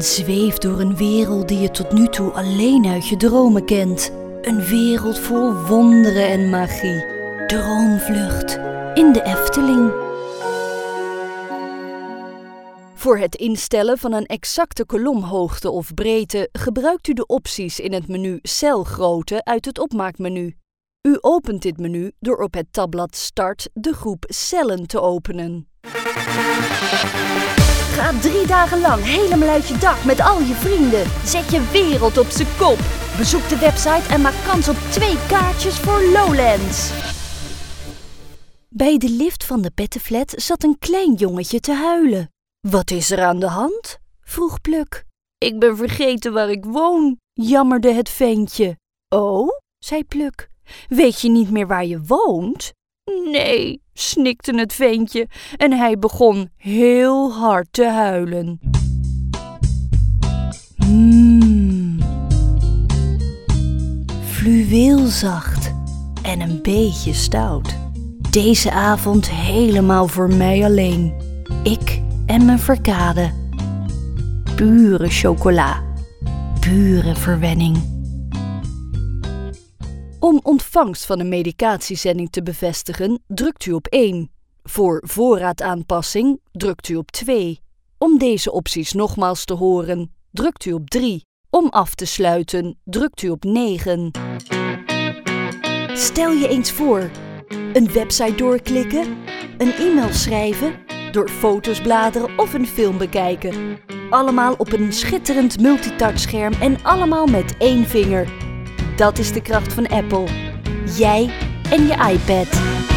en zweef door een wereld die je tot nu toe alleen uit je dromen kent. Een wereld vol wonderen en magie. Droomvlucht in de Efteling. Voor het instellen van een exacte kolomhoogte of breedte gebruikt u de opties in het menu Celgrootte uit het opmaakmenu. U opent dit menu door op het tabblad Start de groep Cellen te openen. Ga drie dagen lang helemaal uit je dak met al je vrienden. Zet je wereld op z'n kop. Bezoek de website en maak kans op twee kaartjes voor Lowlands. Bij de lift van de pettenflat zat een klein jongetje te huilen. Wat is er aan de hand? vroeg Pluk. Ik ben vergeten waar ik woon, jammerde het ventje. Oh, zei Pluk. Weet je niet meer waar je woont? Nee, snikte het ventje en hij begon heel hard te huilen. Mmm. Fluweelzacht en een beetje stout. Deze avond helemaal voor mij alleen. Ik en mijn verkade. Pure chocola. Pure verwenning. Om ontvangst van een medicatiezending te bevestigen, drukt u op 1. Voor voorraadaanpassing drukt u op 2. Om deze opties nogmaals te horen, drukt u op 3. Om af te sluiten, drukt u op 9. Stel je eens voor: een website doorklikken, een e-mail schrijven, door foto's bladeren of een film bekijken. Allemaal op een schitterend multitouchscherm en allemaal met één vinger. Dat is de kracht van Apple. Jij en je iPad.